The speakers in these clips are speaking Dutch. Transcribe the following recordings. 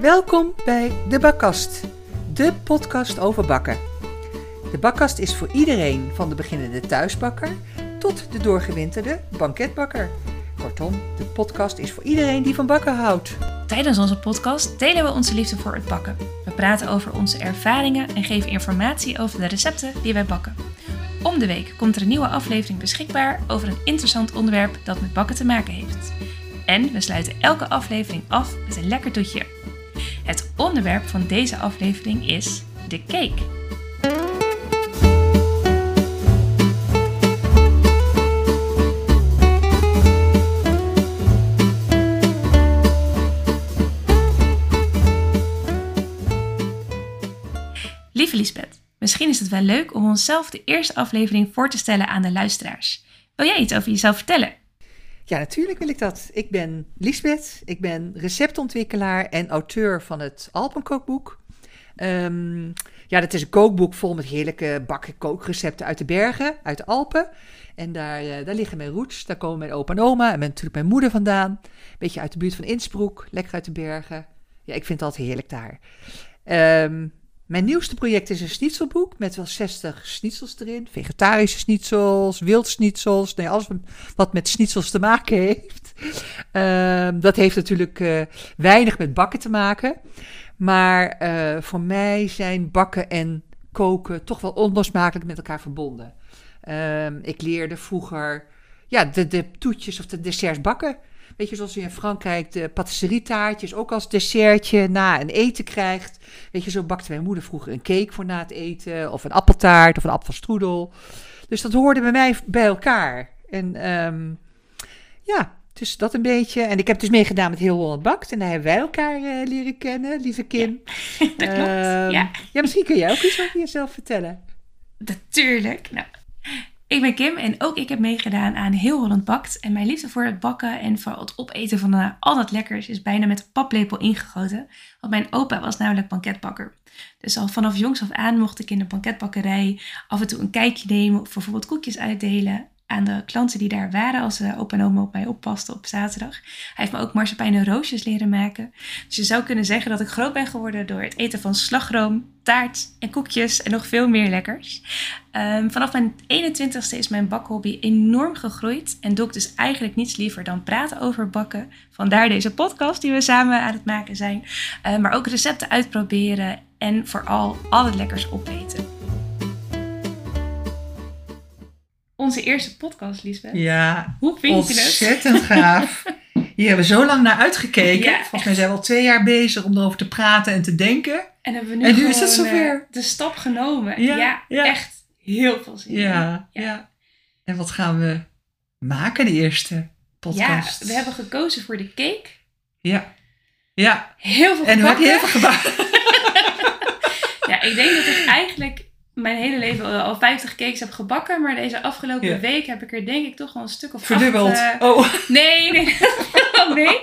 Welkom bij De Bakkast, de podcast over bakken. De Bakkast is voor iedereen, van de beginnende thuisbakker tot de doorgewinterde banketbakker. Kortom, de podcast is voor iedereen die van bakken houdt. Tijdens onze podcast delen we onze liefde voor het bakken. We praten over onze ervaringen en geven informatie over de recepten die wij bakken. Om de week komt er een nieuwe aflevering beschikbaar over een interessant onderwerp dat met bakken te maken heeft. En we sluiten elke aflevering af met een lekker toetje. Het onderwerp van deze aflevering is de cake. Lieve Lisbeth, misschien is het wel leuk om onszelf de eerste aflevering voor te stellen aan de luisteraars. Wil jij iets over jezelf vertellen? Ja, natuurlijk wil ik dat. Ik ben Liesbeth, ik ben receptontwikkelaar en auteur van het Alpenkookboek. Ehm, ja, dat is een kookboek vol met heerlijke bakken kookrecepten uit de bergen, uit de Alpen. En daar, eh, daar liggen mijn roots, daar komen mijn opa en oma en natuurlijk mijn moeder vandaan. Een beetje uit de buurt van Innsbruck, lekker uit de bergen. Ja, ik vind altijd heerlijk daar. Ehm, mijn nieuwste project is een schnitzelboek met wel 60 schnitzels erin. Vegetarische schnitzels, wildschnitzels, nee, alles wat met schnitzels te maken heeft. Ehm, dat heeft natuurlijk eh, weinig met bakken te maken. Maar eh, voor mij zijn bakken en koken toch wel onlosmakelijk met elkaar verbonden. Ehm, ik leerde vroeger ja, de, de toetjes of de desserts bakken. Weet je, zoals je in Frankrijk de patisserietaartjes ook als dessertje na een eten krijgt. Weet je, zo bakte mijn moeder vroeger een cake voor na het eten. Of een appeltaart of een appelstroedel. Dus dat hoorde bij mij bij elkaar. En um, ja, dus dat een beetje. En ik heb dus meegedaan met Heel Holland Bakt. En daar hebben wij elkaar uh, leren kennen, lieve Kim. Ja, dat klopt. Um, ja. ja, misschien kun jij ook iets over jezelf vertellen. Natuurlijk. Nou, ik ben Kim en ook ik heb meegedaan aan Heel Holland Bakt. En mijn liefde voor het bakken en voor het opeten van uh, al dat lekkers is bijna met paplepel ingegoten. Want mijn opa was namelijk banketbakker. Dus al vanaf jongs af aan mocht ik in de banketbakkerij af en toe een kijkje nemen of bijvoorbeeld koekjes uitdelen aan de klanten die daar waren als uh, opa en oma op mij oppasten op zaterdag. Hij heeft me ook marsepein en roosjes leren maken. Dus je zou kunnen zeggen dat ik groot ben geworden door het eten van slagroom, taart en koekjes en nog veel meer lekkers. Um, vanaf mijn 21ste is mijn bakhobby enorm gegroeid en doe ik dus eigenlijk niets liever dan praten over bakken. Vandaar deze podcast die we samen aan het maken zijn. Uh, maar ook recepten uitproberen en vooral al het lekkers opeten. Onze eerste podcast, Lisbeth. Ja, Hoe vind je het? ontzettend gaaf. Hier hebben we zo lang naar uitgekeken. Ja, Volgens mij zijn we al twee jaar bezig om erover te praten en te denken. En hebben we nu, En nu is het zover. eh, de stap genomen. Ja, Ja, ja. echt heel veel zin in. Ja, ja. En wat gaan we maken, de eerste Ja, podcast? we hebben gekozen voor de cake. Ja. Ja, Heel veel en heb je heel veel gebakken? Ja, ik denk dat ik eigenlijk mijn hele leven al- al 50 cakes heb gebakken. Maar deze afgelopen week heb ik er denk ik toch wel een stuk of Verdubbeld. acht, eh, Oh, Nee, nee. Oh, nee.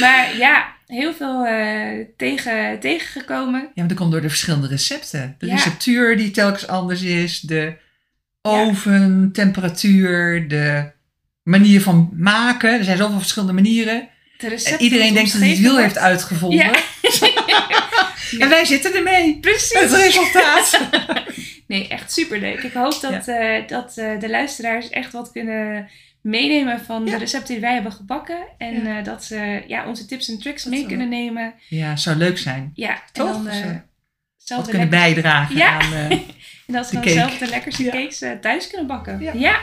Maar ja, heel veel eh, tegen, tegengekomen. Ja, maar dat komt door de verschillende recepten. De Ja. receptuur die telkens anders is, de oven, temperatuur, de manier van maken. Er zijn zoveel verschillende manieren. De iedereen denkt dat hij het wiel heeft uitgevonden. Ja. En wij zitten ermee. Precies. Het resultaat. Nee, echt superleuk. Ik hoop dat, eh, dat eh, de luisteraars echt wat kunnen meenemen van Ja. de recepten die wij hebben gebakken. En Ja. eh, dat ze ja, onze tips en tricks Dat mee kunnen nemen. Ja, zou leuk zijn. Ja, Toch? en dan eh, zelf kunnen bijdragen Ja. aan... eh, En dat ze dan cake. zelf de lekkerste Ja. cakes thuis kunnen bakken. Ja. Ja.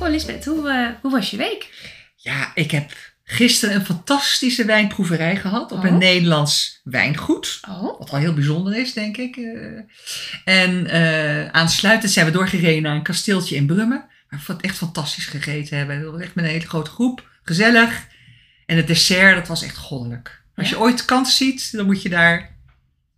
Oh, Lisbeth, hoe, hoe was je week? ja, ik heb gisteren een fantastische wijnproeverij gehad op Oh. een Nederlands wijngoed. Oh, Wat wel heel bijzonder is, denk ik. eh. En eh, aansluitend zijn we doorgereden naar een kasteeltje in Brummen. Waar we echt fantastisch gegeten hebben. We Echt met een hele grote groep. Gezellig. En het dessert, dat was echt goddelijk. Als Ja? je ooit kans ziet, dan moet je daar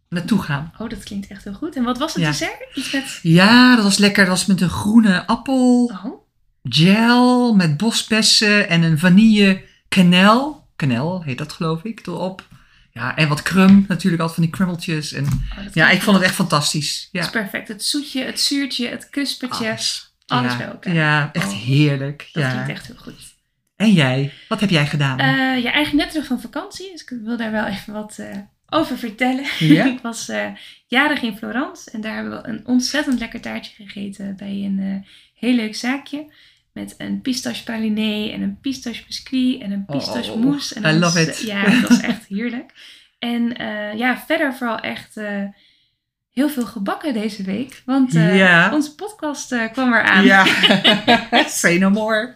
naartoe gaan. oh, dat klinkt echt heel goed. En wat was het Ja. dessert? Iets met... Ja, dat was lekker. Dat was met een groene appel, Oh, gel met bosbessen en een vanille canel. Canel heet dat geloof ik, erop. Ja, en wat crumb natuurlijk, altijd van die crummeltjes. En oh, ja, ik vond het echt fantastisch. Ja. is perfect. Het zoetje, het zuurtje, het krispertje. Alles. Alles ja. bij elkaar. Ja, echt Oh. heerlijk. Dat ja. klinkt echt heel goed. En jij? Wat heb jij gedaan? Uh, ja, eigenlijk net terug van vakantie. Dus ik wil daar wel even wat uh, over vertellen. Ja? ik was uh, jarig in Florence. En daar hebben we een ontzettend lekker taartje gegeten bij een heel leuk zaakje. Met een pistache praliné en een pistache biscuit en een pistache Oh, mousse. En I love it. Ja, dat was echt heerlijk. En ja, verder vooral echt heel veel gebakken deze week. Want uh, Ja. onze podcast kwam eraan. Ja, say no more.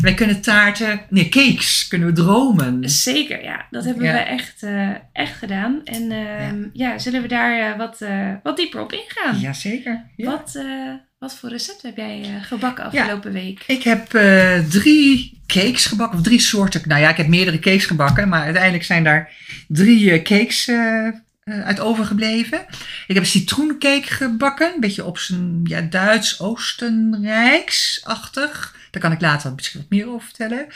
Wij kunnen taarten, nee, cakes kunnen we dromen. Zeker, ja. Dat hebben Ja. we echt, echt gedaan. En ehm, ja. zullen we daar wat, wat dieper op ingaan? Jazeker. Ja. Wat, wat voor recept heb jij gebakken afgelopen week? Ik heb uh, drie cakes gebakken, of drie soorten. Nou ja, ik heb meerdere cakes gebakken, maar uiteindelijk zijn daar drie uh, cakes uh, uit overgebleven. Ik heb een citroencake gebakken, een beetje op zijn ja, Duits-Oostenrijks-achtig. Daar kan ik later misschien wat meer over vertellen.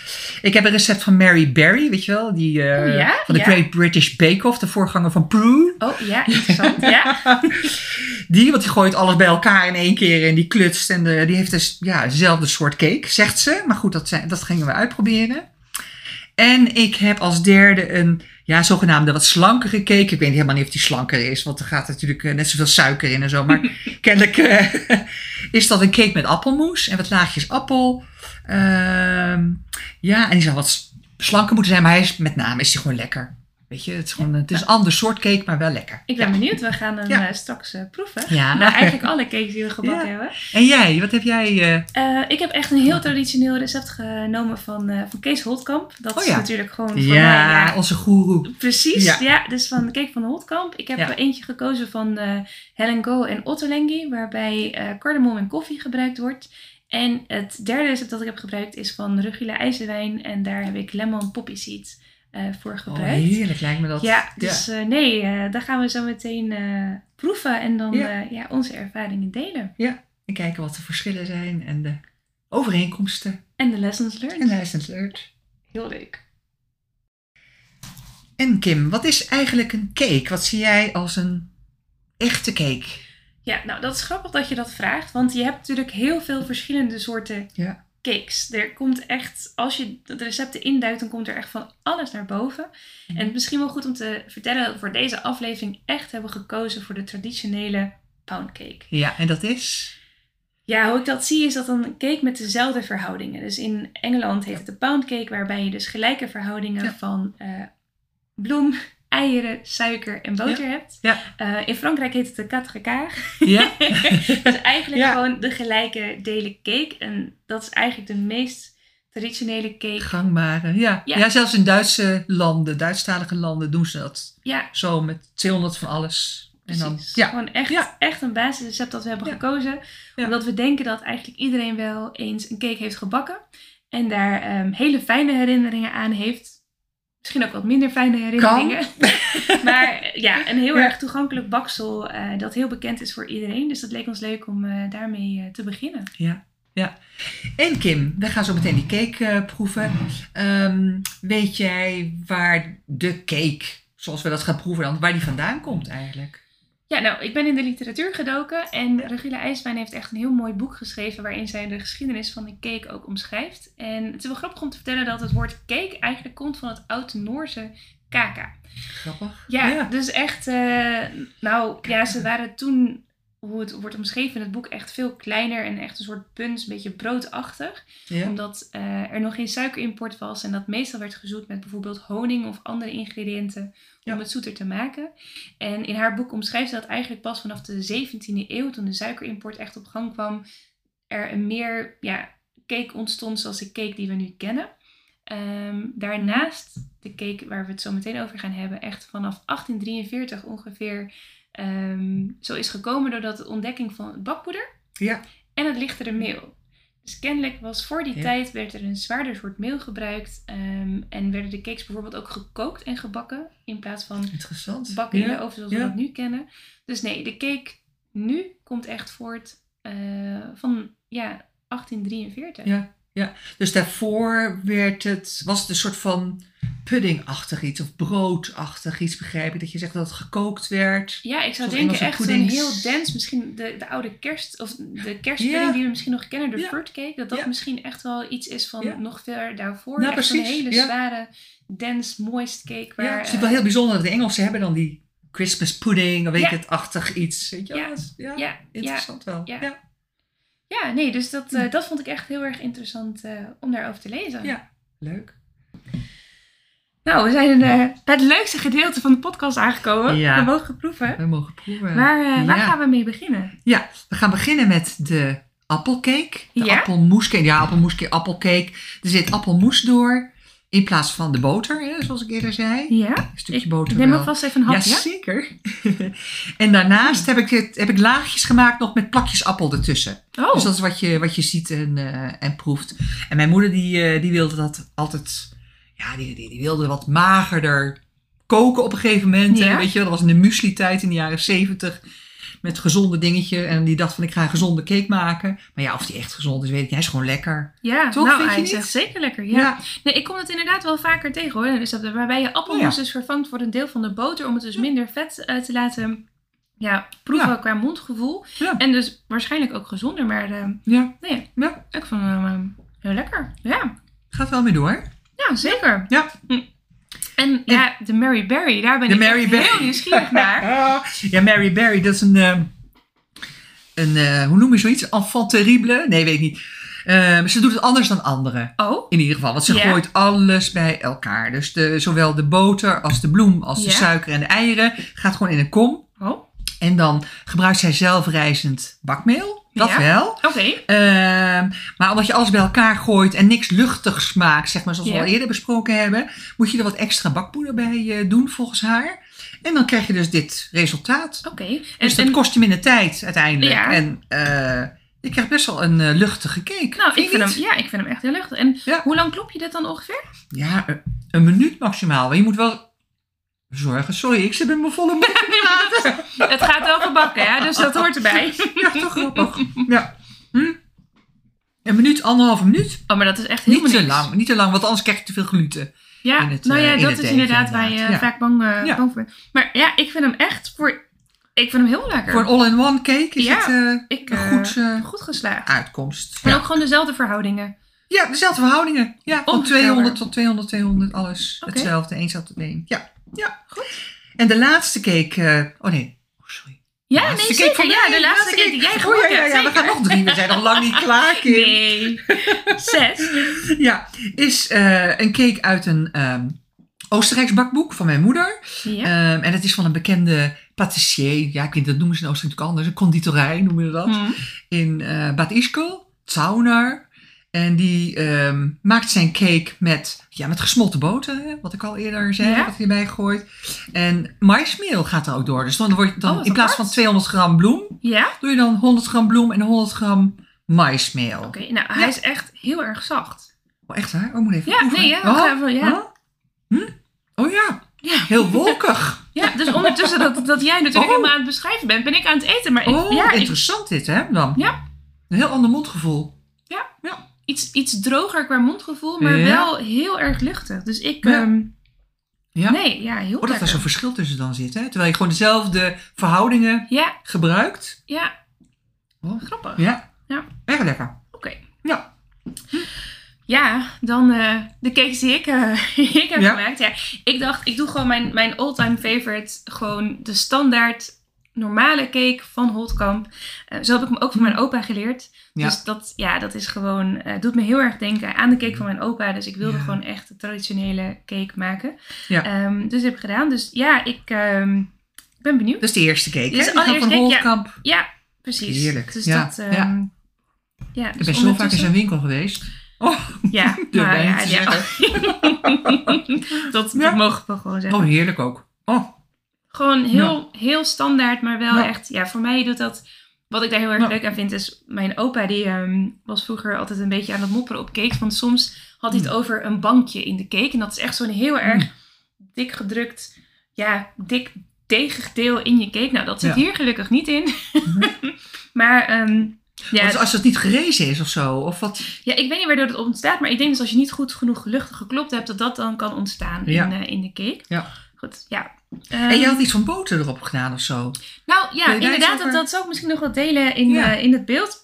Ik heb een recept van Mary Berry, weet je wel, die uh, oh, ja? van de ja. Great British Bake Off, de voorganger van Prue. Oh ja, interessant. ja. Die, want die gooit alles bij elkaar in één keer en die klutst. En de, die heeft dus ja, dezelfde soort cake, zegt ze. Maar goed, dat, zijn, dat gingen we uitproberen. En ik heb als derde een ja, zogenaamde wat slankere cake. Ik weet helemaal niet of die slanker is, want er gaat natuurlijk uh, net zoveel suiker in en zo. Maar kennelijk uh, is dat een cake met appelmoes en wat laagjes appel. Uh, ja, en die zou wat slanker moeten zijn, maar hij is, met name is hij gewoon lekker. Weet je, het is, gewoon, het is een ander soort cake, maar wel lekker. Ik ben ja. benieuwd. We gaan hem ja. uh, straks uh, proeven. Ja. Nou, eigenlijk alle cakes die we gebakken hebben. En jij, wat heb jij? Uh... ik heb echt een heel traditioneel recept genomen van, van Kees Holtkamp. Dat oh, is natuurlijk gewoon voor ja, onze goeroe. Precies, ja. Dus van de cake van Holtkamp. Ik heb eentje gekozen van Helen Go en Ottolengi. Waarbij cardamom en koffie gebruikt wordt. En het derde recept dat ik heb gebruikt is van Regula IJzerwijn. En daar heb ik lemon poppy seeds uh, voor gebruikt. Oh, heerlijk lijkt me dat. Ja, dus ja. Uh, nee, uh, daar gaan we zo meteen proeven en dan ja. ja. onze ervaringen delen. Ja, en kijken wat de verschillen zijn en de overeenkomsten. En de lessons learned. En de lessons learned. Heel leuk. En Kim, wat is eigenlijk een cake? Wat zie jij als een echte cake? Ja, nou dat is grappig dat je dat vraagt, want je hebt natuurlijk heel veel verschillende soorten ja cakes. Er komt echt, als je de recepten induikt, dan komt er echt van alles naar boven. Mm. En het is misschien wel goed om te vertellen dat we voor deze aflevering echt hebben gekozen voor de traditionele poundcake. Ja, en dat is? Ja, hoe ik dat zie is dat een cake met dezelfde verhoudingen. Dus in Engeland heet het de poundcake, waarbij je dus gelijke verhoudingen ja. van uh, bloem, eieren, suiker en boter ja. hebt. Ja. Uh, in Frankrijk heet het de quatre quarts. Ja. dat is eigenlijk ja. gewoon de gelijke delen cake. En dat is eigenlijk de meest traditionele cake. Gangbare, ja. ja. zelfs in Duitse landen, Duitsstalige landen doen ze dat. Ja. Zo met 200 van alles. En dan, ja. Gewoon echt, echt een basisrecept dat we hebben gekozen. Omdat we denken dat eigenlijk iedereen wel eens een cake heeft gebakken. En daar um, hele fijne herinneringen aan heeft. Misschien ook wat minder fijne herinneringen. maar ja, een heel ja. erg toegankelijk baksel uh, dat heel bekend is voor iedereen. Dus dat leek ons leuk om uh, daarmee uh, te beginnen. Ja, ja. En Kim, we gaan zo meteen die cake proeven. Um, weet jij waar de cake, zoals we dat gaan proeven, dan, waar die vandaan komt eigenlijk? Ja, nou, ik ben in de literatuur gedoken en Regula IJswijn heeft echt een heel mooi boek geschreven waarin zij de geschiedenis van de cake ook omschrijft. En het is wel grappig om te vertellen dat het woord cake eigenlijk komt van het oud-Noorse kaka. Grappig. Ja, ja. dus echt, uh, nou ja, ze waren toen, hoe het wordt omschreven in het boek, echt veel kleiner en echt een soort punt, een beetje broodachtig. Ja. Omdat uh, er nog geen suikerimport was en dat meestal werd gezoet met bijvoorbeeld honing of andere ingrediënten om het zoeter te maken. En in haar boek omschrijft ze dat eigenlijk pas vanaf de 17e eeuw, toen de suikerimport echt op gang kwam, er een meer ja, cake ontstond zoals de cake die we nu kennen. Ehm, daarnaast de cake waar we het zo meteen over gaan hebben, echt vanaf 1843 ongeveer ehm, zo is gekomen doordat de ontdekking van het bakpoeder Ja. en het lichtere meel. Dus kennelijk was voor die Ja. tijd werd er een zwaarder soort meel gebruikt ehm, en werden de cakes bijvoorbeeld ook gekookt en gebakken in plaats van bakken in ja. de oven zoals Ja. we dat nu kennen. Dus nee, de cake nu komt echt voort eh, van ja, 1843. Ja. Ja. Dus daarvoor werd het, was het een soort van puddingachtig iets of broodachtig iets, begrijp ik? Dat je zegt dat het gekookt werd. Ja, ik zou denken Engelse echt een heel dens, misschien de, de oude kerst, of de kerstpudding Ja. die we misschien nog kennen, de Ja. fruitcake, dat dat Ja. misschien echt wel iets is van nog ver daarvoor. Ja, echt precies, hele zware, dens, moist cake. Waar, ja, het is eh, wel heel bijzonder. De Engelsen hebben dan die Christmas pudding, of weet ik het, achtig iets. Weet je. Dat ja, ja, interessant wel. Ja. Ja. nee, dus dat, eh, dat vond ik echt heel erg interessant eh, om daarover te lezen. Ja. Leuk. Nou, we zijn eh, bij het leukste gedeelte van de podcast aangekomen. Ja. We mogen proeven. We mogen proeven. Waar, eh, waar Ja. gaan we mee beginnen? Ja, we gaan beginnen met de appelcake. De Ja? appelmoescake. Ja, appelmoescake, appelcake. Er zit appelmoes door. In plaats van de boter, hè, zoals ik eerder zei. Ja, Een stukje ik boter neem wel. alvast even een hap, ja? Jazeker. en daarnaast heb ik, het, heb ik laagjes gemaakt nog met plakjes appel ertussen. Oh, Dus dat is wat je, wat je ziet en, eh, en proeft. En mijn moeder die, eh, die wilde dat altijd... Ja, die, die, die wilde wat magerder koken op een gegeven moment. Ja. Weet je, wel, dat was in de muesli-tijd in de jaren zeventig. Met gezonde dingetje. En die dacht van ik ga een gezonde cake maken. Maar ja, of die echt gezond is, weet ik niet. Hij is gewoon lekker. ja, Toch, nou, vind je is niet? echt zeker lekker. Ja. Ja, Nee, ik kom het inderdaad wel vaker tegen hoor. Dus dat, waarbij je appelmoes Oh ja. dus vervangt voor een deel van de boter. Om het dus minder vet eh, te laten ja, proeven Ja. qua mondgevoel. En dus waarschijnlijk ook gezonder. Maar eh, ja, nee, ja. ik vond hem eh, heel lekker. Ja, Gaat wel mee door. ja zeker. Ja. Hm. En ja, de Mary Berry, daar ben De ik Mary Berry. heel nieuwsgierig naar. ja, Mary Berry, dat is een, eh, een eh, hoe noem je zoiets? Enfant terrible? Nee, weet ik niet. Eh, maar ze doet het anders dan anderen. Oh, In ieder geval, want ze gooit alles bij elkaar. Dus de, zowel de boter als de bloem als de suiker en de eieren gaat gewoon in een kom. oh. En dan gebruikt zij zelfrijzend bakmeel. Dat Ja. wel. oké. Ehm, maar omdat je alles bij elkaar gooit en niks luchtigs maakt, zeg maar zoals we al eerder besproken hebben, moet je er wat extra bakpoeder bij eh, doen volgens haar. En dan krijg je dus dit resultaat. Oké. En, Dus dat en- kost je minder tijd uiteindelijk. Ja. En eh, je krijgt best wel een eh, luchtige cake. nou, ik vind, hem, ja, ik vind hem echt heel luchtig. En Ja. hoe lang klop je dit dan ongeveer? Ja, een, een minuut maximaal. Maar je moet wel zorgen. Sorry, ik zit met mijn volle mond. Het gaat over bakken, ja, dus dat hoort erbij. Ja, toch grappig. Ja. Hm? Een minuut, anderhalve minuut. Oh, maar dat is echt heel Niet te lang, niet te lang, want anders krijg je te veel gluten. Ja, in het, nou eh, ja, in dat is inderdaad waar je. Ja. vaak bang, eh, Ja. bang voor bent. Maar ja, ik vind hem echt voor... Ik vind hem heel lekker. Voor een all-in-one cake is Ja, het eh, ik, een eh, goed eh, Goed geslaagd. uitkomst. En ook gewoon dezelfde verhoudingen. ja, dezelfde verhoudingen. Ja, van Onvoorstelbaar. 200 tot 200, 200, alles hetzelfde. Eén zat tot één. Ja, ja. Goed. En de laatste cake... eh, oh nee, oh, sorry. Ja, nee, zeker. van Ja, de laatste cake die jij Oh, gemaakt ja, ja, hebt. ja, we gaan nog drie. We zijn nog lang niet klaar, Kim. Nee. Zes. Ja, is eh, een cake uit een ehm Oostenrijks bakboek van mijn moeder. Ja. Ehm, en het is van een bekende patissier. Ja, ik weet dat noemen ze in Oostenrijk natuurlijk anders. Een conditorij noemen ze dat. Hm. In eh Bad Ischgl, Zauner. En die ehm, maakt zijn cake met, ja, met gesmolten boter. hè, Wat ik al eerder zei, Ja. wat hij erbij gooit. En maismeel gaat er ook door. Dus dan wordt dan Oh, in plaats van apart. 200 gram bloem, Ja? doe je dan 100 gram bloem en 100 gram maismeel. Oké, nou, hij Ja. is echt heel erg zacht. Oh, echt waar? Oh, moet even Ja, nee, ja, Oh, even- ja. oh. Hm? Oh ja, Ja. heel wolkig. Ja, dus ondertussen dat, dat jij natuurlijk Oh. helemaal aan het beschrijven bent, ben ik aan het eten. Maar ik, Oh, ja, ik, interessant dit hè dan. Ja. Een heel ander mondgevoel. Iets, iets droger qua mondgevoel, maar Ja. wel heel erg luchtig. Dus ik, Ja. ehm, Ja. nee, ja, heel Oh, dat lekker. er zo'n verschil tussen dan zit hè. Terwijl je gewoon dezelfde verhoudingen Ja, gebruikt. ja, Oh. grappig. Ja. Ja. Erg lekker. Oké. Ja. Ja, dan eh, de cakes die ik, eh, ik heb gemaakt. Ja, ik dacht, ik doe gewoon mijn, mijn all-time favorite. Gewoon de standaard normale cake van Holtkamp. Eh, zo heb ik hem ook van mijn opa geleerd. Ja. Dus dat, ja, dat is gewoon, eh, doet me heel erg denken aan de cake van mijn opa. Dus ik wilde Ja. gewoon echt de traditionele cake maken. Ja. Ehm, dus dat heb ik gedaan. Dus ja, ik ehm, ben benieuwd. Dat is de eerste cake hè. van allereerste cake, ja. Ja, precies. Heerlijk. Dus Ja, dat, ehm, ja. ja. Ik dus ben zo vaak in zijn winkel geweest. Oh, Ja, maar ja, dat, dat mogen we gewoon zeggen. oh, heerlijk ook. Oh, Gewoon heel, heel standaard, maar wel echt, ja, voor mij doet dat, wat ik daar heel erg leuk aan vind, is mijn opa, die ehm, was vroeger altijd een beetje aan het mopperen op cakes, want soms had hij het Mm. over een bankje in de cake, en dat is echt zo'n heel erg Mm. dik gedrukt, ja, dik degig deel in je cake. Nou, dat zit Ja. hier gelukkig niet in. maar ehm, Ja, Want als het niet gerezen is of zo, of wat? ja, ik weet niet waardoor het ontstaat, maar ik denk dus als je niet goed genoeg luchtig geklopt hebt, dat dat dan kan ontstaan Ja. in, eh, in de cake. Ja. Goed, ja. En je Ehm, had iets van boter erop gedaan of zo. Nou ja, inderdaad, over- dat, dat zou ik misschien nog wel delen in, Ja. eh, in het beeld.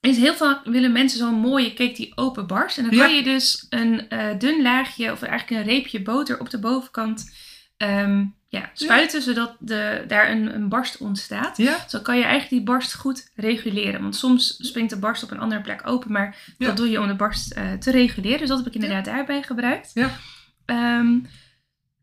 Is heel vaak willen mensen zo'n mooie cake die open barst. En dan kan Ja. je dus een eh, dun laagje of eigenlijk een reepje boter op de bovenkant ehm, ja, spuiten, zodat de, daar een, een barst ontstaat. Ja? Zo kan je eigenlijk die barst goed reguleren. Want soms springt de barst op een andere plek open, maar dat doe je om de barst eh, te reguleren. Dus dat heb ik inderdaad daarbij gebruikt. Ja. Ehm,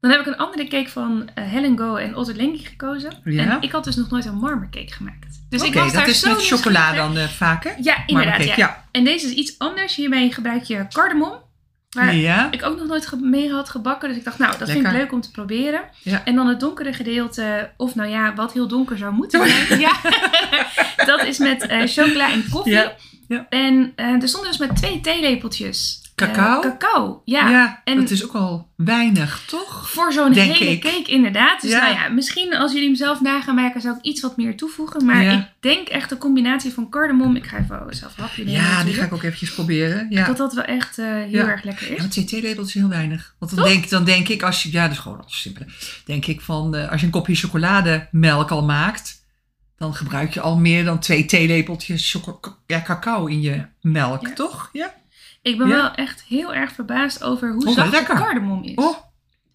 dan heb ik een andere cake van eh Helen Go en Otter Lengi gekozen. Ja. En ik had dus nog nooit een marmercake gemaakt. Dus ik was dat daar is zo met chocola dan eh, vaak, hè? Ja, inderdaad. Ja. ja. En deze is iets anders. Hiermee gebruik je cardamom. Waar Ja. ik ook nog nooit mee had gebakken. Dus ik dacht, nou, dat vind ik leuk om te proberen. Ja. En dan het donkere gedeelte, of nou ja, wat heel donker zou moeten zijn. ja. dat is met eh, chocola en koffie. Ja. En eh, er stonden dus met twee theelepeltjes. Eh, Cacao? cacao, ja. Ja, en- dat is ook al weinig, toch? Voor zo'n hele ik. cake inderdaad. Dus Ja. nou ja, misschien als jullie hem zelf na gaan maken, zou ik iets wat meer toevoegen. Maar Ja. ik denk echt de combinatie van cardamom. Ik ga even zelf een hapje nemen Ja, die ga ik ook eventjes proberen. Ja. Dat dat wel echt eh, heel Ja. erg lekker Ja, is. maar twee theelepels is heel weinig. Want dan Toch? denk, dan denk ik, als je, ja, dat is gewoon al simpel. Denk ik van, eh, als je een kopje chocolademelk al maakt, dan gebruik je al meer dan twee theelepeltjes ja, cacao in je melk, Ja. toch? Ja. Ik ben Ja. wel echt heel erg verbaasd over hoe Oh, zacht lekker. de cardamom is. Oh,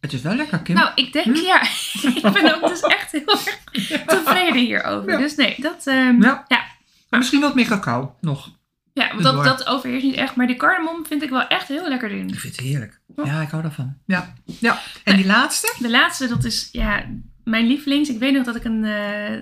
het is wel lekker, Kim. Nou, ik denk Hm? ja. ik ben ook dus echt heel erg tevreden hierover. Ja. Dus nee, dat... ehm, Ja. ja. Maar misschien wat meer cacao nog. Ja, want dat, dat overheerst niet echt. Maar die cardamom vind ik wel echt heel lekker erin. Ik vind het heerlijk. Ja. Ja, ik hou daarvan. Ja. ja. En die laatste? De laatste, dat is ja, mijn lievelings. Ik weet nog dat ik een eh,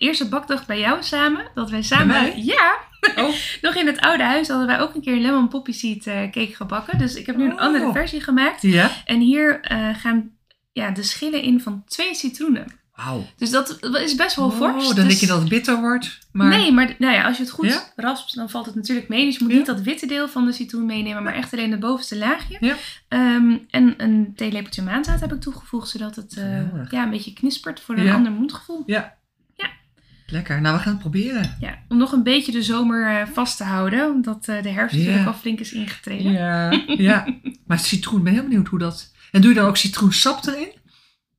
eerste bakdag bij jou samen. Dat wij samen... Ja, Oh, nog in het oude huis hadden wij ook een keer een lemon poppy seed eh, cake gebakken. Dus ik heb nu een Oh. andere versie gemaakt. ja. En hier eh, gaan ja, de schillen in van twee citroenen. Wauw. Dus dat is best wel fors. Oh, dan dus- denk je dat het bitter wordt. Maar... Nee, maar nou ja, als je het goed Ja? raspt, dan valt het natuurlijk mee. Dus je moet Ja. niet dat witte deel van de citroen meenemen, maar echt alleen het bovenste laagje. Ja. Ehm, en een theelepeltje maanzaad heb ik toegevoegd, zodat het eh, ja, een beetje knispert voor een ander mondgevoel. Ja. Lekker. Nou, we gaan het proberen. Ja, om nog een beetje de zomer eh, vast te houden, omdat eh, de herfst Ja. natuurlijk al flink is ingetreden. Ja. ja. Maar citroen, ben heel benieuwd hoe dat... En doe je dan ook citroensap erin?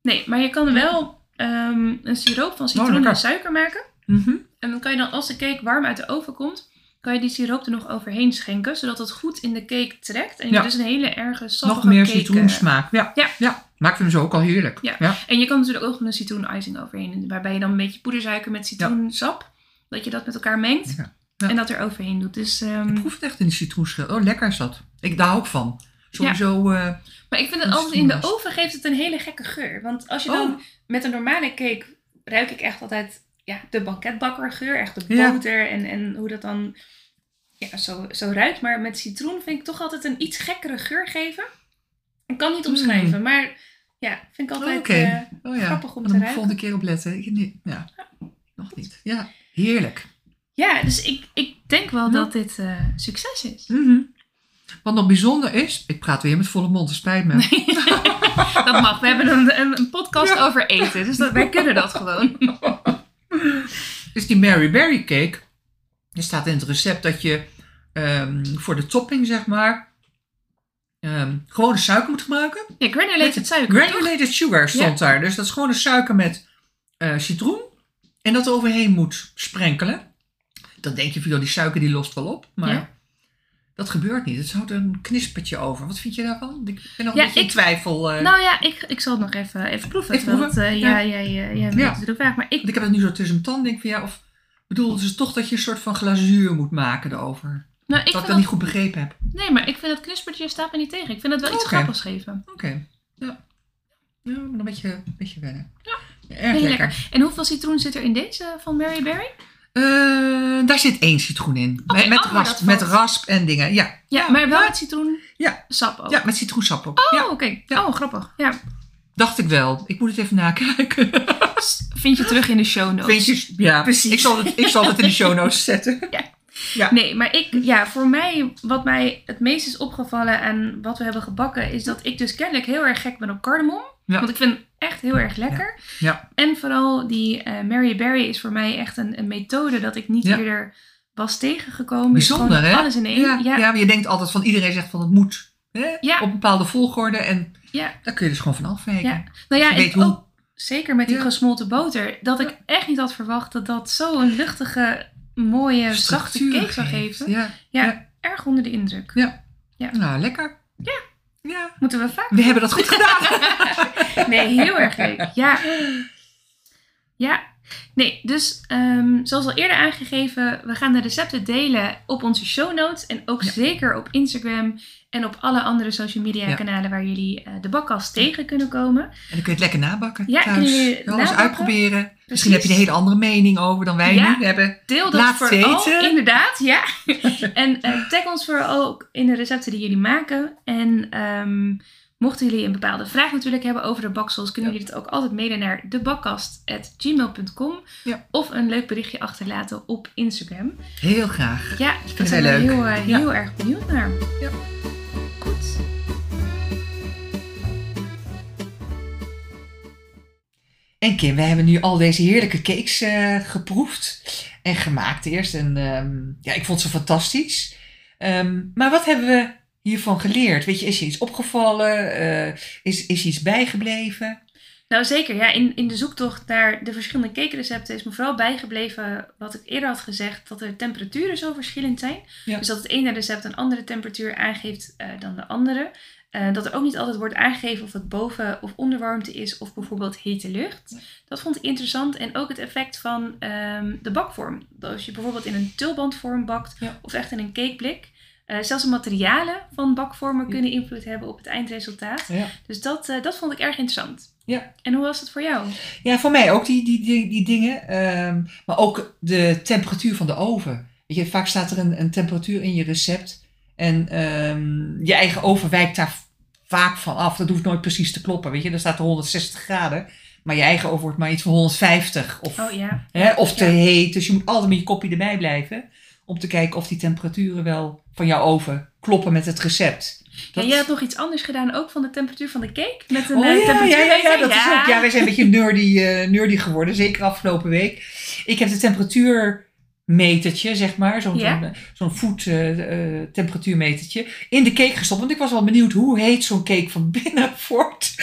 Nee, maar je kan wel ehm, een siroop van citroen en suiker maken. Mhm. En dan kan je dan, als de cake warm uit de oven komt, kan je die siroop er nog overheen schenken, zodat het goed in de cake trekt. En je Ja. dus een hele erge sappige Nog meer cake, eh, citroensmaak. Ja. Ja. ja. Maakt hem zo ook al heerlijk. Ja. ja. En je kan natuurlijk ook nog een citroen-icing overheen. Waarbij je dan een beetje poedersuiker met citroensap. Dat je dat met elkaar mengt. En dat er overheen doet. Dus, Ik proef het echt in die citroenschil. Oh, lekker is dat. Ik daar ook van. Sowieso... eh, maar ik vind het altijd in de oven geeft het een hele gekke geur. Want als je Oh. dan met een normale cake ruik ik echt altijd ja, de banketbakkergeur. Echt de Ja. boter en, en hoe dat dan ja, zo, zo ruikt. Maar met citroen vind ik toch altijd een iets gekkere geur geven. Ik kan niet omschrijven, maar ja, vind ik altijd Mm. Eh, oh ja. grappig om Dan te ruiken. volgende keer op letten. Ja. Nog niet. Ja. Heerlijk. Ja, dus ik, ik denk wel dat dit eh, succes is. Mhm. Wat nog bijzonder is... Ik praat weer met volle mond, het spijt me. Dat mag. We hebben een, een, een podcast Ja. over eten. Dus dat, wij kunnen dat gewoon. is die Mary Berry cake. Er staat in het recept dat je ehm, voor de topping, zeg maar, ehm gewone suiker moet gebruiken. Ja, granulated suiker. toch? Granulated sugar stond daar. Dus dat is gewoon suiker met eh, citroen. En dat er overheen moet sprenkelen. Dan denk je van, joh, die suiker die lost wel op. Maar Ja. Dat gebeurt niet. Het houdt een knispertje over. Wat vind je daarvan? Ik ben nog Ja, een beetje in ik- twijfel. eh, Nou ja, ik, ik zal het nog even, even proeven. Even terwijl proeven? het, eh, Ja. ja, weet Ja. natuurlijk vraag. Maar ik, want ik heb het nu zo tussen mijn tanden. Denk van, ja, of bedoel, het is toch dat je een soort van glazuur moet maken erover. nou, ik dat ik dat dat, niet goed begrepen heb. nee, maar ik vind dat knispertje staat me niet tegen. Ik vind het wel iets Oké. grappigs geven. Oké. Ja. Ja, maar een beetje, een beetje wennen. Ja. Erg lekker. lekker. En hoeveel citroen zit er in deze van Mary Berry? Eh, daar zit één citroen in. Met, met, oh, rasp, met valt. rasp en dingen. Ja, Ja, maar wel met citroen Ja. sap ook. ja met citroensap ook. Oh, Ja, oké. Ja. Oh, grappig. Ja. dacht ik wel. Ik moet het even nakijken. Vind je terug in de show notes. Vind je? Ja, Precies. Ik zal, het, ik zal het in de show notes zetten. Nee, maar ik, ja, voor mij, wat mij het meest is opgevallen aan wat we hebben gebakken, is dat ik dus kennelijk heel erg gek ben op cardamom. Ja. Want ik vind echt heel erg lekker. Ja. En vooral die eh Mary Berry is voor mij echt een, een methode dat ik niet eerder pas tegengekomen. Bijzonder, Gewoon hè? Alles in één. Ja, Ja, ja. maar je denkt altijd van iedereen zegt van het moet. Hè? Ja. Op een bepaalde volgorde. En Ja. daar kun je dus gewoon van afwijken. Ja. Nou ja, en hoe- ook zeker met die gesmolten boter. Dat ik echt niet had verwacht dat dat zo'n luchtige, mooie, zachte cake zou geven. Ja. erg onder de indruk. Ja. Ja. Nou, lekker. Ja. Moeten we vaak We hebben dat goed gedaan. Nee, heel erg leuk. Ja. Ja. Nee, dus ehm, zoals al eerder aangegeven, we gaan de recepten delen op onze show notes. En ook Ja. zeker op Instagram en op alle andere social media Ja. kanalen waar jullie eh, de bakkast tegen kunnen komen. En dan kun je het lekker nabakken Ja, thuis. jullie Alles nabakken. uitproberen. Misschien heb je een hele andere mening over dan wij Ja. nu hebben. Deel dat het vooral, inderdaad, ja. en eh, tag ons vooral ook in de recepten die jullie maken. En ehm, mochten jullie een bepaalde vraag natuurlijk hebben over de baksels, kunnen jullie het ook altijd mailen naar debakkast.gmail.com of een leuk berichtje achterlaten op Instagram. Heel graag. Ja, zijn we wij leuk. heel, eh, heel erg benieuwd naar. Ja. En Kim, we hebben nu al deze heerlijke cakes eh, geproefd en gemaakt eerst. En ehm, ja, ik vond ze fantastisch. Ehm, maar wat hebben we hiervan geleerd? Weet je, is je iets opgevallen? Eh, is, is je iets bijgebleven? Nou zeker, ja, in, in de zoektocht naar de verschillende cakerecepten is me vooral bijgebleven wat ik eerder had gezegd, dat de temperaturen zo verschillend zijn. Ja. Dus dat het ene recept een andere temperatuur aangeeft eh, dan de andere. Eh, dat er ook niet altijd wordt aangegeven of het boven- of onderwarmte is of bijvoorbeeld hete lucht. Dat vond ik interessant. En ook het effect van ehm, de bakvorm. Dat Als je bijvoorbeeld in een tulbandvorm bakt Ja. of echt in een cakeblik. eh, zelfs de materialen van bakvormen Ja. kunnen invloed hebben op het eindresultaat. Ja. Dus dat, eh, dat vond ik erg interessant. Ja. En hoe was het voor jou? Ja, voor mij ook die, die, die, die dingen. Ehm, maar ook de temperatuur van de oven. Weet je, vaak staat er een, een temperatuur in je recept. En ehm, je eigen oven wijkt daar vaak van af. Dat hoeft nooit precies te kloppen. Weet je, er staat er 160 graden. Maar je eigen oven wordt maar iets van 150. Of, Oh ja. hè, of te Ja. heet. Dus je moet altijd met je kopje erbij blijven. Om te kijken of die temperaturen wel van jouw oven kloppen met het recept. En jij had nog iets anders gedaan, ook van de temperatuur van de cake? Met een Oh eh, ja, ja, ja, dat is ook. Ja, wij zijn een beetje nerdy, eh, nerdy geworden, zeker afgelopen week. Ik heb de temperatuurmetertje, zeg maar, zo'n Ja. zo'n, eh, zo'n voet eh, eh, temperatuurmetertje, in de cake gestopt. Want ik was wel benieuwd hoe heet zo'n cake van binnen wordt.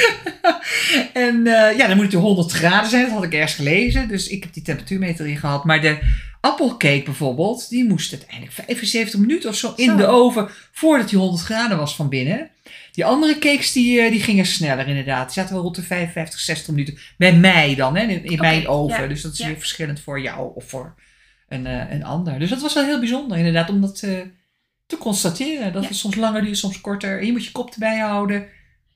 en ja, dan moet het 100 graden zijn, dat had ik ergens gelezen. Dus ik heb die temperatuurmeter erin gehad. Maar de appelcake bijvoorbeeld, die moest uiteindelijk 75 minuten of zo in Zo. de oven voordat die 100 graden was van binnen. Die andere cakes die, die gingen sneller inderdaad. Die zaten wel rond de 55, 60 minuten. Bij mij dan, hè, in, in mijn oven. ja, Dus dat is ja. weer verschillend voor jou of voor een, eh, een ander. Dus dat was wel heel bijzonder inderdaad om dat eh, te constateren. Dat Ja. het soms langer duurt, soms korter. En je moet je kop erbij houden.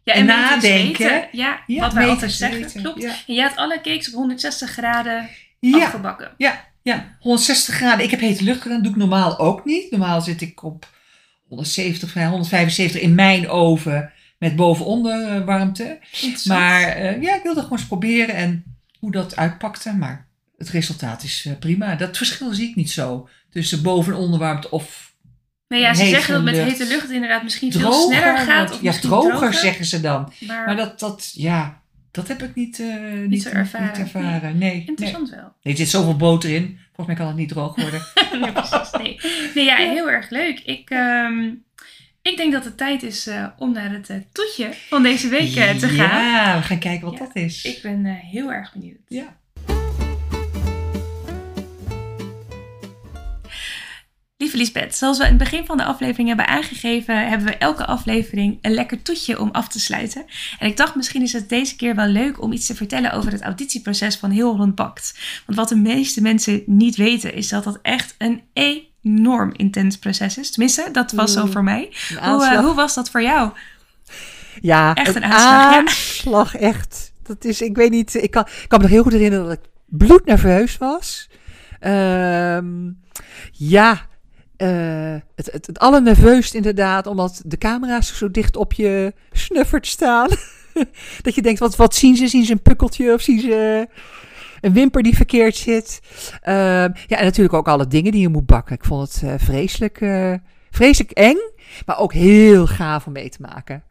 Ja, En nadenken. weten. Ja, Ja, wat wij altijd zeggen, weten. klopt. Ja. En jij had alle cakes op 160 graden Ja, afgebakken. ja, 160 graden. Ik heb hete lucht gedaan. Dat doe ik normaal ook niet. Normaal zit ik op 170, 175 in mijn oven met boven-onder eh, warmte. Maar eh, ja, ik wilde gewoon eens proberen en hoe dat uitpakte. Maar het resultaat is eh, prima. Dat verschil zie ik niet zo. Tussen boven- en onderwarmte of nee, ja, ze zeggen dat met hete lucht het inderdaad misschien veel droger. sneller gaat. Of ja, droger, zeggen ze dan. Maar, Maar dat, dat, ja, dat heb ik niet, eh, niet, zo ervaren. Niet ervaren. Nee, nee. interessant wel. Nee, er zit zoveel boter in. Volgens mij kan het niet droog worden. nee, precies. Nee. nee, ja, heel erg leuk. Ik, ehm, ik denk dat het tijd is eh, om naar het toetje van deze week te gaan. Ja, we gaan kijken wat Ja, dat is. Ik ben heel erg benieuwd. Ja. Lieve Lisbeth, zoals we in het begin van de aflevering hebben aangegeven, hebben we elke aflevering een lekker toetje om af te sluiten. En ik dacht, misschien is het deze keer wel leuk om iets te vertellen over het auditieproces van Heel Holland Bakt. Want wat de meeste mensen niet weten, is dat dat echt een enorm intens proces is. Tenminste, dat was zo Oeh, voor mij. Hoe, eh, hoe was dat voor jou? ja, echt een aanslag, ja. aanslag, echt. Dat is, ik weet niet, ik kan, ik kan me nog heel goed herinneren dat ik bloednerveus was. Ehm, ja, eh, het, het, het allernerveust inderdaad, omdat de camera's zo dicht op je snuffert staan. dat je denkt, wat, wat zien ze? Zien ze een pukkeltje of zien ze een wimper die verkeerd zit? Ehm, ja, en natuurlijk ook alle dingen die je moet bakken. Ik vond het eh, vreselijk, eh, vreselijk eng, maar ook heel gaaf om mee te maken.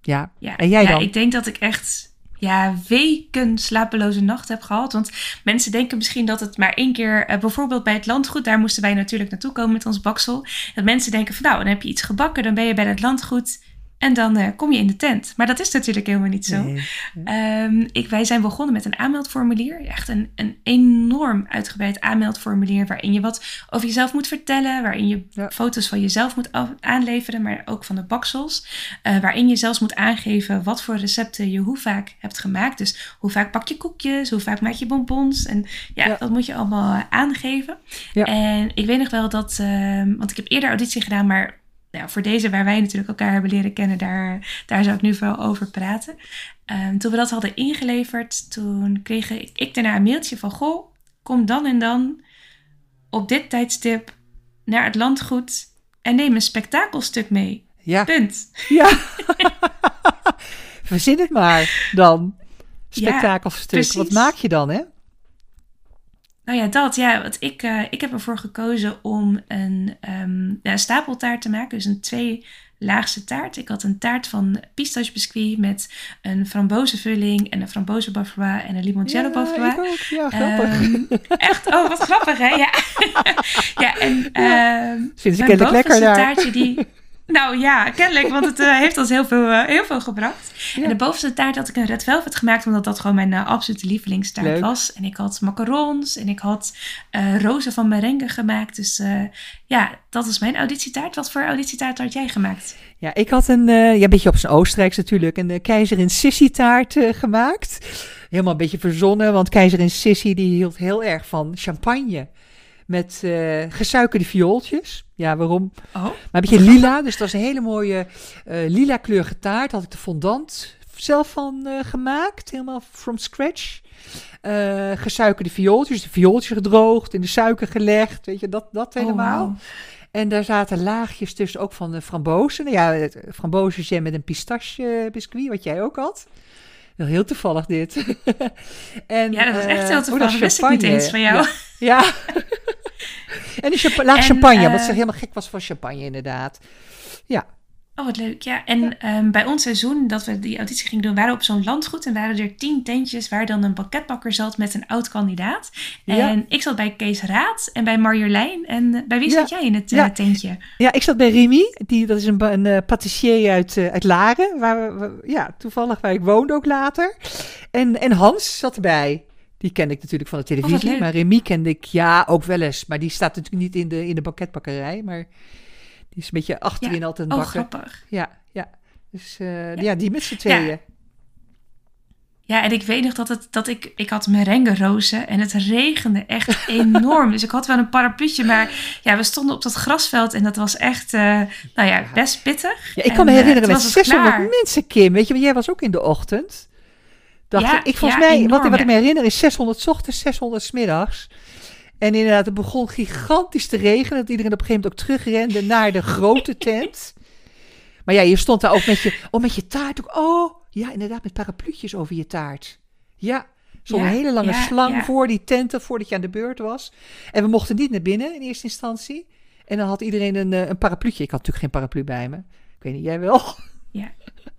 Ja, Ja, En jij ja, dan? ik denk dat ik echt ja, weken slapeloze nacht heb gehad. Want mensen denken misschien dat het maar één keer, eh, bijvoorbeeld bij het landgoed, daar moesten wij natuurlijk naartoe komen met ons baksel. Dat mensen denken van nou, dan heb je iets gebakken, dan ben je bij het landgoed. En dan uh, kom je in de tent. Maar dat is natuurlijk helemaal niet zo. Nee. Um, ik, wij zijn begonnen met een aanmeldformulier. Echt een, een enorm uitgebreid aanmeldformulier. Waarin je wat over jezelf moet vertellen. Waarin je ja. foto's van jezelf moet aanleveren. Maar ook van de baksels. Uh, waarin je zelfs moet aangeven wat voor recepten je hoe vaak hebt gemaakt. Dus hoe vaak pak je koekjes. Hoe vaak maak je bonbons. En ja, ja. dat moet je allemaal aangeven. Ja. En ik weet nog wel dat... Uh, want ik heb eerder auditie gedaan. Maar nou, voor deze waar wij natuurlijk elkaar hebben leren kennen, daar, daar zou ik nu vooral over praten. Um, toen we dat hadden ingeleverd, toen kreeg ik, ik daarna een mailtje van: Goh, kom dan en dan op dit tijdstip naar het landgoed en neem een spektakelstuk mee. Ja. Punt. Ja. Verzin het maar dan. Spektakelstuk. Ja, Wat maak je dan, hè? Nou ja, dat. Ja, want ik, uh, ik heb ervoor gekozen om een um, ja, stapeltaart te maken. Dus een twee laagste taart. Ik had een taart van pistachebiscuit met een frambozenvulling en een frambozenbavarois en een limoncello bavarois. Ja, ja, grappig. Um, echt? Oh, wat grappig, hè? Ja. ja, en ja. Uh, Vind ik lekker daar. taartje die... Nou ja, kennelijk, want het uh, heeft ons heel veel, uh, heel veel gebracht. Ja. En de bovenste taart had ik een red velvet gemaakt, omdat dat gewoon mijn uh, absolute lievelingstaart Leuk. was. En ik had macarons en ik had rozen van merengue gemaakt. Dus ja, dat is mijn auditietaart. Wat voor auditietaart had jij gemaakt? Ja, ik had een, ja, een beetje op zijn Oostenrijks natuurlijk, een keizerin Sissy taart gemaakt. Helemaal een beetje verzonnen, want keizerin Sissy die hield heel erg van champagne met uh, gesuikerde viooltjes. Ja, waarom? Oh. Maar een beetje lila, dus dat was een hele mooie uh, lila kleurige taart. Had ik de fondant zelf van uh, gemaakt, helemaal from scratch. gesuikerde viooltjes, de viooltjes gedroogd, in de suiker gelegd, weet je, dat, dat helemaal. Oh, wow. En daar zaten laagjes tussen ook van de frambozen. Ja, frambozenjam met een pistache biscuit, wat jij ook had. Heel toevallig dit. en, ja, dat is echt heel toevallig. Dat wist ik niet eens van jou. Ja. ja. en champa laag en, champagne, wat ze helemaal gek was van champagne inderdaad. Ja. Oh, wat leuk. Ja, en ja. Um, bij ons seizoen dat we die auditie gingen doen, waren we op zo'n landgoed en waren er tien tentjes waar dan een pakketbakker zat met een oud kandidaat. En ik zat bij Kees Raad en bij Marjolein. En bij wie zat jij in het uh, tentje? Ja, ik zat bij Remy. Die, dat is een, een uh, patissier uit, uh, uit Laren, waar we, ja, toevallig waar ik woonde ook later. En, en Hans zat erbij. Die kende ik natuurlijk van de televisie, oh, maar Remy kende ik ja ook wel eens. Maar die staat natuurlijk niet in de, in de banketbakkerij, maar... Die is een beetje achterin ja. altijd oh, bakken. grappig. Ja, ja. Dus uh, ja. ja. die met z'n tweeën. Ja. en ik weet nog dat, het, dat ik, ik had merengue rozen en het regende echt enorm. dus ik had wel een parapluutje, maar ja, we stonden op dat grasveld en dat was echt, uh, nou ja, best pittig. Ja, ik kan en, me herinneren uh, met 600 mensen, Kim. Weet je, want jij was ook in de ochtend. Dacht ja, ik, ik volgens ja, mij, enorm, wat, wat ik me herinner is 600 's ochtends, 600 's middags. En inderdaad, het begon gigantisch te regenen. Dat iedereen op een gegeven moment ook terugrende naar de grote tent. Maar ja, je stond daar ook met je, oh, met je taart. Ook, oh, ja, inderdaad, met parapluutjes over je taart. Ja, zo'n Ja, hele lange ja, slang ja. voor die tenten, voordat je aan de beurt was. En we mochten niet naar binnen in eerste instantie. En dan had iedereen een, eh, een parapluutje. Ik had natuurlijk geen paraplu bij me. Ik weet niet, jij wel?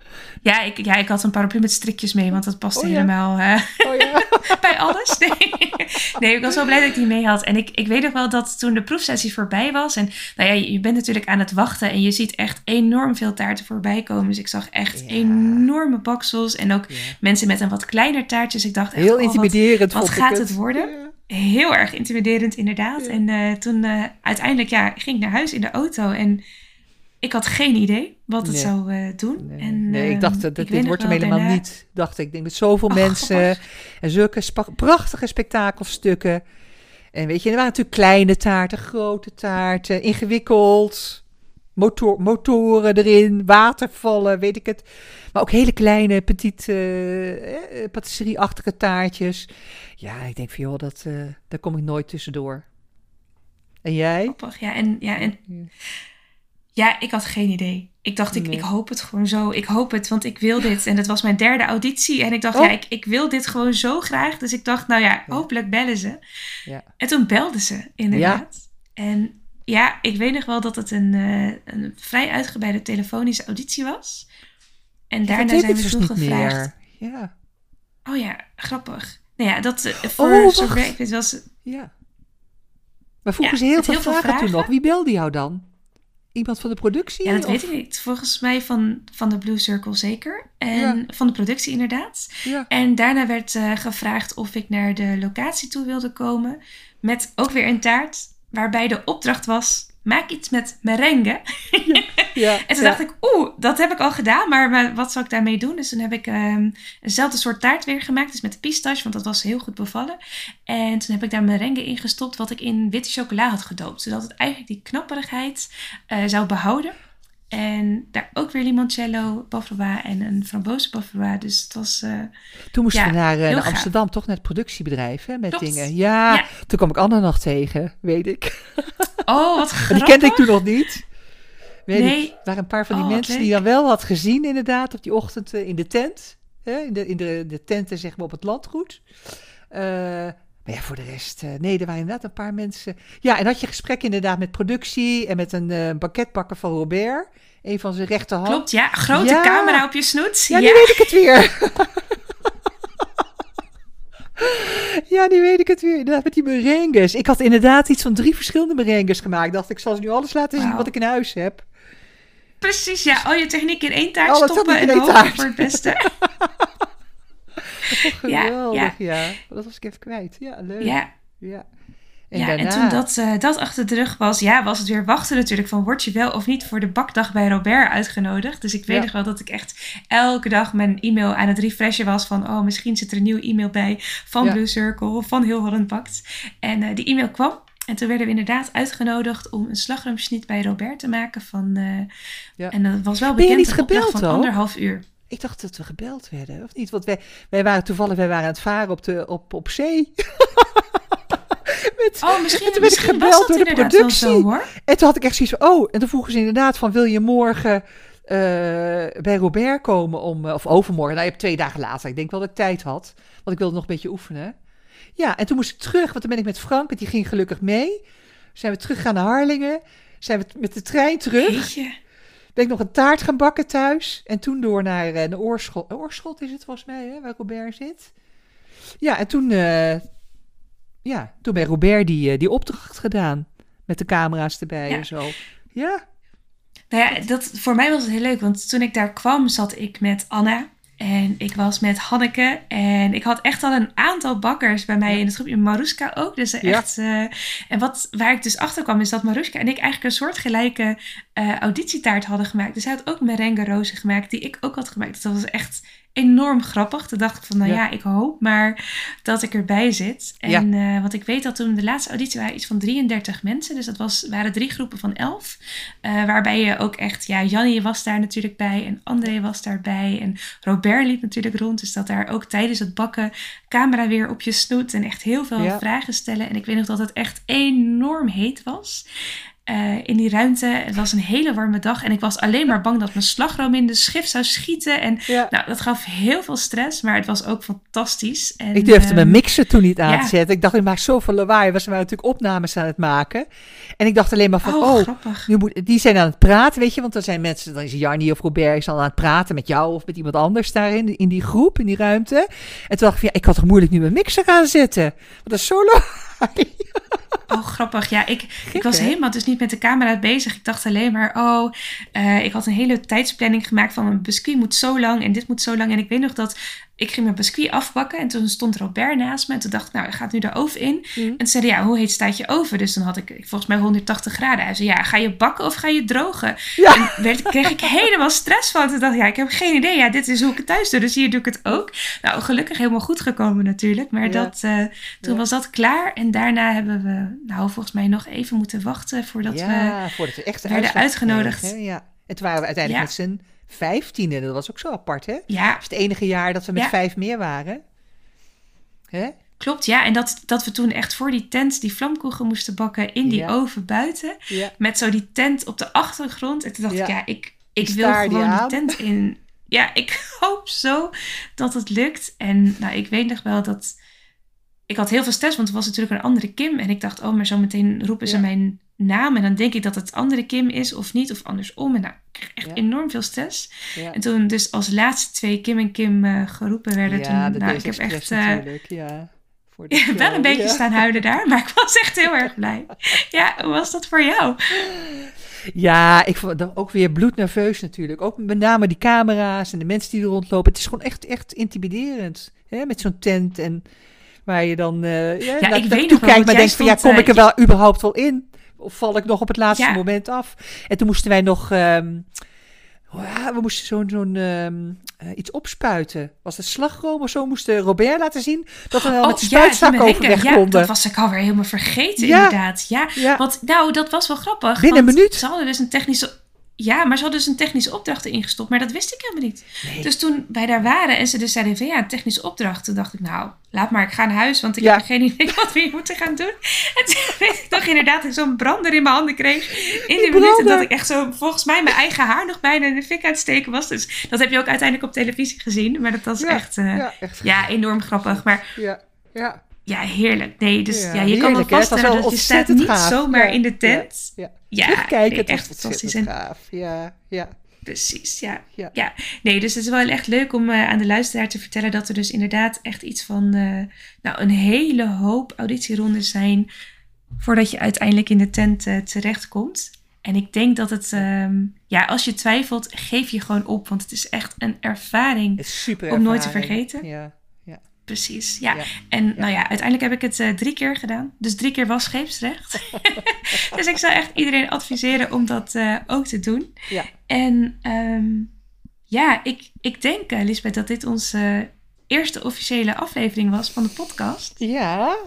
Ja, ik, ja, ik had een paraplu met strikjes mee, want dat past Oh ja. helemaal Oh ja. bij alles. Nee. nee, ik was wel blij dat ik die mee had. En ik, ik weet nog wel dat toen de proefsessie voorbij was. En nou ja, je bent natuurlijk aan het wachten en je ziet echt enorm veel taarten voorbij komen. Dus ik zag echt enorme baksels en ook mensen met een wat kleiner taartje. Dus ik dacht echt, Heel oh, wat- intimiderend wat ik gaat het worden? Heel erg intimiderend, inderdaad. En eh, toen eh, uiteindelijk ja, ging ik naar huis in de auto en ik had geen idee wat het Nee. zou eh, doen. Nee, en, nee, ik ehm, dacht, dat, weet dit wordt hem helemaal daarna- niet. Dacht ik, ik denk met zoveel Oh, mensen en zulke spa- prachtige spektakelstukken. En weet je, er waren natuurlijk kleine taarten, grote taarten, ingewikkeld. Motor, motoren erin, watervallen, weet ik het. Maar ook hele kleine, petit, eh, eh, patisserie-achtige taartjes. Ja, ik denk van, joh, dat, eh, daar kom ik nooit tussendoor. En jij? Grappig, ja. En, ja, en ja, ik had geen idee. Ik dacht, ik, Nee. ik hoop het gewoon zo. Ik hoop het, want ik wil dit. En het was mijn derde auditie. En ik dacht, Oh. ja, ik, ik wil dit gewoon zo graag. Dus ik dacht, nou ja, Ja. hopelijk bellen ze. Ja. En toen belden ze, inderdaad. En ja, ik weet nog wel dat het een, eh, een vrij uitgebreide telefonische auditie was. En daarna Dat zijn we dus niet gevraagd. meer. Ja. Oh ja, grappig. Nou ja, dat uh, voor Oh, zover ik weet was... Ja. Maar vroegen Ja, ze heel veel, heel veel vragen, toen vragen. nog. Wie belde jou dan? Iemand van de productie? Ja, dat of- weet ik niet. Volgens mij van, van de Blue Circle zeker. En Ja. van de productie inderdaad. Ja. En daarna werd eh, gevraagd of ik naar de locatie toe wilde komen. Met ook weer een taart. Waarbij de opdracht was, maak iets met merengue. Ja. En toen dacht ik, oeh, dat heb ik al gedaan, maar, wat zal ik daarmee doen? Dus toen heb ik ehm, eenzelfde soort taart weer gemaakt, dus met pistache, want dat was heel goed bevallen. En toen heb ik daar merengue in gestopt, wat ik in witte chocola had gedoopt. Zodat het eigenlijk die knapperigheid eh, zou behouden. En daar ook weer limoncello, bavarois en een frambozen bavarois. Dus het was... eh, Toen moesten Ja, we naar, eh, gaaf. Amsterdam, toch naar het productiebedrijf hè, met Klopt. dingen. Ja, Ja. toen kwam ik Anne nog tegen, weet ik. Oh, wat grappig. die kende ik toen nog niet. Weet Nee. Er waren een paar van die Oh, mensen die dan wel had gezien inderdaad op die ochtend eh, in de tent. Hè, in de, in de, de tenten zeg maar op het landgoed. Eh, maar ja, voor de rest, eh, nee, er waren inderdaad een paar mensen. Ja, en had je gesprek inderdaad met productie en met een eh banketbakker van Robert. Een van zijn rechterhand. Klopt, ja. Grote Ja. camera op je snoet. Ja, nu weet ik het weer. ja, nu weet ik het weer. Inderdaad, met die merengues. Ik had inderdaad iets van drie verschillende merengues gemaakt. Dacht ik, zal ze nu alles laten zien wat ik in huis heb. Precies, ja. Al je techniek in één taart Alle stoppen en hopen voor het beste. Ja, Geweldig, ja. ja. Dat was ik even kwijt. Ja, leuk. Ja. Ja, Ja, en toen dat, eh, dat achter de rug was, ja, was het weer wachten natuurlijk van word je wel of niet voor de bakdag bij Robert uitgenodigd. Dus ik weet Ja. nog wel dat ik echt elke dag mijn e-mail aan het refreshen was van oh, misschien zit er een nieuwe e-mail bij van Ja. Blue Circle, van Heel Holland Bakt. En eh, die e-mail kwam. En toen werden we inderdaad uitgenodigd om een slagroomsniet bij Robert te maken van... Ja. En dat was wel Ben je bekend niet gebeld van ook? anderhalf uur. Ik dacht dat we gebeld werden, of niet? Want wij, wij waren toevallig wij waren aan het varen op, de, op, op zee. Oh, misschien, En toen werd ik gebeld door de productie. zo hoor. En toen had ik echt zoiets van, oh, en toen vroegen ze inderdaad van, wil je morgen eh, bij Robert komen om, eh, of overmorgen, nou je hebt twee dagen later, ik denk wel dat ik tijd had, want ik wilde nog een beetje oefenen. Ja, en toen moest ik terug, want toen ben ik met Frank, want die ging gelukkig mee. Zijn we teruggegaan naar Harlingen, zijn we met de trein terug, Jeetje. ben ik nog een taart gaan bakken thuis en toen door naar een Oorschot, Oorschot is het volgens mij, hè, waar Robert zit. Ja, en toen, eh, ja, toen bij Robert die, eh, die opdracht gedaan, met de camera's erbij Ja. en zo. Ja. Nou ja, dat, voor mij was het heel leuk, want toen ik daar kwam zat ik met Anna en ik was met Hanneke en ik had echt al een aantal bakkers bij mij Ja. in het groepje, Maruska ook. Dus Ja. echt, eh, en wat, waar ik dus achter kwam is dat Maruska en ik eigenlijk een soortgelijke eh auditietaart hadden gemaakt. Dus hij had ook merengue rozen gemaakt die ik ook had gemaakt. Dus dat was echt enorm grappig. Toen dacht ik van, nou Ja. ja, ik hoop maar dat ik erbij zit. En eh, want ik weet dat toen de laatste auditie waren iets van 33 mensen. Dus dat was, waren drie groepen van 11. Eh, waarbij je ook echt, ja, Jannie was daar natuurlijk bij en André was daarbij. En Robert liep natuurlijk rond. Dus dat daar ook tijdens het bakken camera weer op je snoet en echt heel veel Ja. vragen stellen. En ik weet nog dat het echt enorm heet was. Eh, in die ruimte. Het was een hele warme dag en ik was alleen maar bang dat mijn slagroom in de schif zou schieten. En ja. nou, dat gaf heel veel stress, maar het was ook fantastisch. En, ik durfde ehm, mijn mixer toen niet aan ja. te zetten. Ik dacht, ik maak zoveel lawaai. We waren natuurlijk opnames aan het maken. En ik dacht alleen maar van, Oh, oh, nu moet, die zijn aan het praten, weet je. Want er zijn mensen, dan is Jarnie of Robert is al aan het praten met jou of met iemand anders daarin, in die groep, in die ruimte. En toen dacht ik, ja, ik had toch moeilijk nu mijn mixer gaan zetten. Want dat is zo lawaai. Oh, grappig. Ja, ik, ik was hè? helemaal dus niet met de camera bezig. Ik dacht alleen maar, oh, eh, ik had een hele tijdsplanning gemaakt van mijn biscuit moet zo lang en dit moet zo lang. En ik weet nog dat ik ging mijn biscuit afbakken en toen stond Robert naast me. En toen dacht ik, nou, gaat nu de oven in. Mhm. En toen zei hij, ja, hoe heet staat je oven? Dus dan had ik volgens mij 180 graden. Hij zei, ja, ga je bakken of ga je drogen? Ja. En werd, kreeg ik helemaal stress van. Toen dacht ik, ja, ik heb geen idee. Ja, dit is hoe ik het thuis doe, dus hier doe ik het ook. Nou, gelukkig helemaal goed gekomen natuurlijk. Maar Ja. dat, eh, toen Ja. was dat klaar. En daarna hebben we, nou, volgens mij nog even moeten wachten voordat we... ja, voordat we echt de werden uitgenodigd. kregen, Ja. En toen waren we uiteindelijk Ja. met z'n vijftiende. Dat was ook zo apart, hè? Ja, Dat is het enige jaar dat we met Ja. vijf meer waren. Hè? klopt. Ja, en dat, dat we toen echt voor die tent die vlamkoegen moesten bakken in die Ja. oven buiten. Ja. Met zo die tent op de achtergrond. En toen dacht Ja. ik, ja, ik, ik Die wil gewoon die aan. tent in. Ja, ik hoop zo dat het lukt. En nou, ik weet nog wel dat... Ik had heel veel stress, want er was natuurlijk een andere Kim. En ik dacht, oh, maar zo meteen roepen ze Ja. mijn naam en dan denk ik dat het andere Kim is of niet, of andersom. En nou, ik kreeg echt Ja. enorm veel stress. Ja, En toen dus als laatste twee Kim en Kim eh, geroepen werden, ja toen, dat nou, ik heb echt... natuurlijk, ja. Voor de wel een beetje staan huilen daar, maar ik was echt heel erg blij. Ja, hoe was dat voor jou? Ja, ik vond dat ook weer bloednerveus natuurlijk. Ook met name die camera's en de mensen die er rondlopen. Het is gewoon echt, echt intimiderend. Hè? Met zo'n tent en waar je dan eh ja, ik weet wel, kijkt, maar denkt van ja, kom eh, ik er wel überhaupt wel in? Of val ik nog op het laatste Ja. moment af? En toen moesten wij nog, ehm, ja, we moesten zo'n zo'n ehm, eh, iets opspuiten. Was het slagroom of zo? Moesten Robert laten zien dat we wel met de Oh, ja, spuitzak met hekken. overweg Ja, konden. dat was ik alweer helemaal vergeten Ja. inderdaad. Ja, Ja. Want nou, dat was wel grappig. Binnen een minuut. Ze hadden dus een technische. Ja, maar ze hadden dus een technische opdracht erin gestopt, maar dat wist ik helemaal niet. Nee. Dus toen wij daar waren en ze dus zeiden van ja, een technische opdracht, toen dacht ik nou, laat maar, ik ga naar huis, want ik Ja. heb geen idee wat we hier moeten gaan doen. En toen weet ik toch inderdaad dat ik zo'n brander in mijn handen kreeg in die, Die minuten dat ik echt zo, volgens mij mijn eigen haar nog bijna in de fik aan het steken was. Dus dat heb je ook uiteindelijk op televisie gezien, maar dat was Ja, echt, eh, ja. ja, echt. enorm grappig. Maar Ja, ja. Ja, heerlijk. Nee, dus Ja, ja, je kan wel vaststellen dat je staat niet gaaf. zomaar Ja, in de tent. Ja. Ja, nee, het was echt fantastisch. En, gaaf. Ja, ja, precies, ja. ja. Nee, dus het is wel echt leuk om eh, aan de luisteraar te vertellen dat er dus inderdaad echt iets van, eh, nou, een hele hoop auditierondes zijn voordat je uiteindelijk in de tent eh, terechtkomt. En ik denk dat het, ehm, ja, als je twijfelt, geef je gewoon op, want het is echt een ervaring. Het is super Om nooit te vergeten. Ja. Precies, ja. Ja. En Ja. nou ja, uiteindelijk heb ik het eh, drie keer gedaan. Dus drie keer was scheepsrecht. dus ik zou echt iedereen adviseren om dat eh, ook te doen. Ja. En ehm, ja, ik, ik denk, eh, Lisbeth, dat dit onze eerste officiële aflevering was van de podcast. Ja.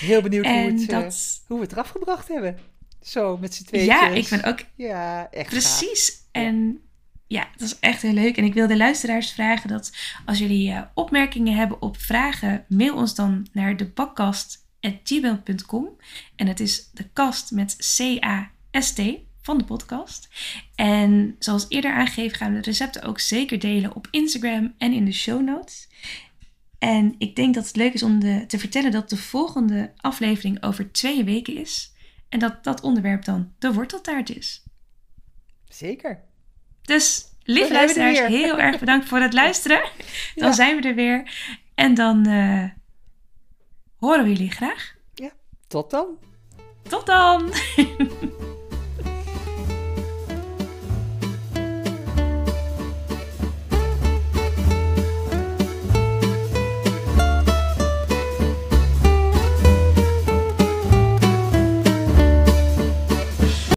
Heel benieuwd hoe, het, dat, hoe we het eraf gebracht hebben. Zo, met z'n tweeën. ja, ik ben ook Ja, echt gaaf. Precies. En ja, dat is echt heel leuk. En ik wil de luisteraars vragen dat als jullie eh, opmerkingen hebben op vragen, mail ons dan naar debakast.gmail.com. En het is de kast met C-A-S-T van de podcast. En zoals eerder aangegeven gaan we de recepten ook zeker delen op Instagram en in de show notes. En ik denk dat het leuk is om te vertellen dat de volgende aflevering over twee weken is. En dat dat onderwerp dan de worteltaart is. Zeker. Dus, lieve er luisteraars, heel erg bedankt voor het luisteren. Dan Ja. zijn we er weer. En dan eh, horen we jullie graag. Tot dan. Tot dan!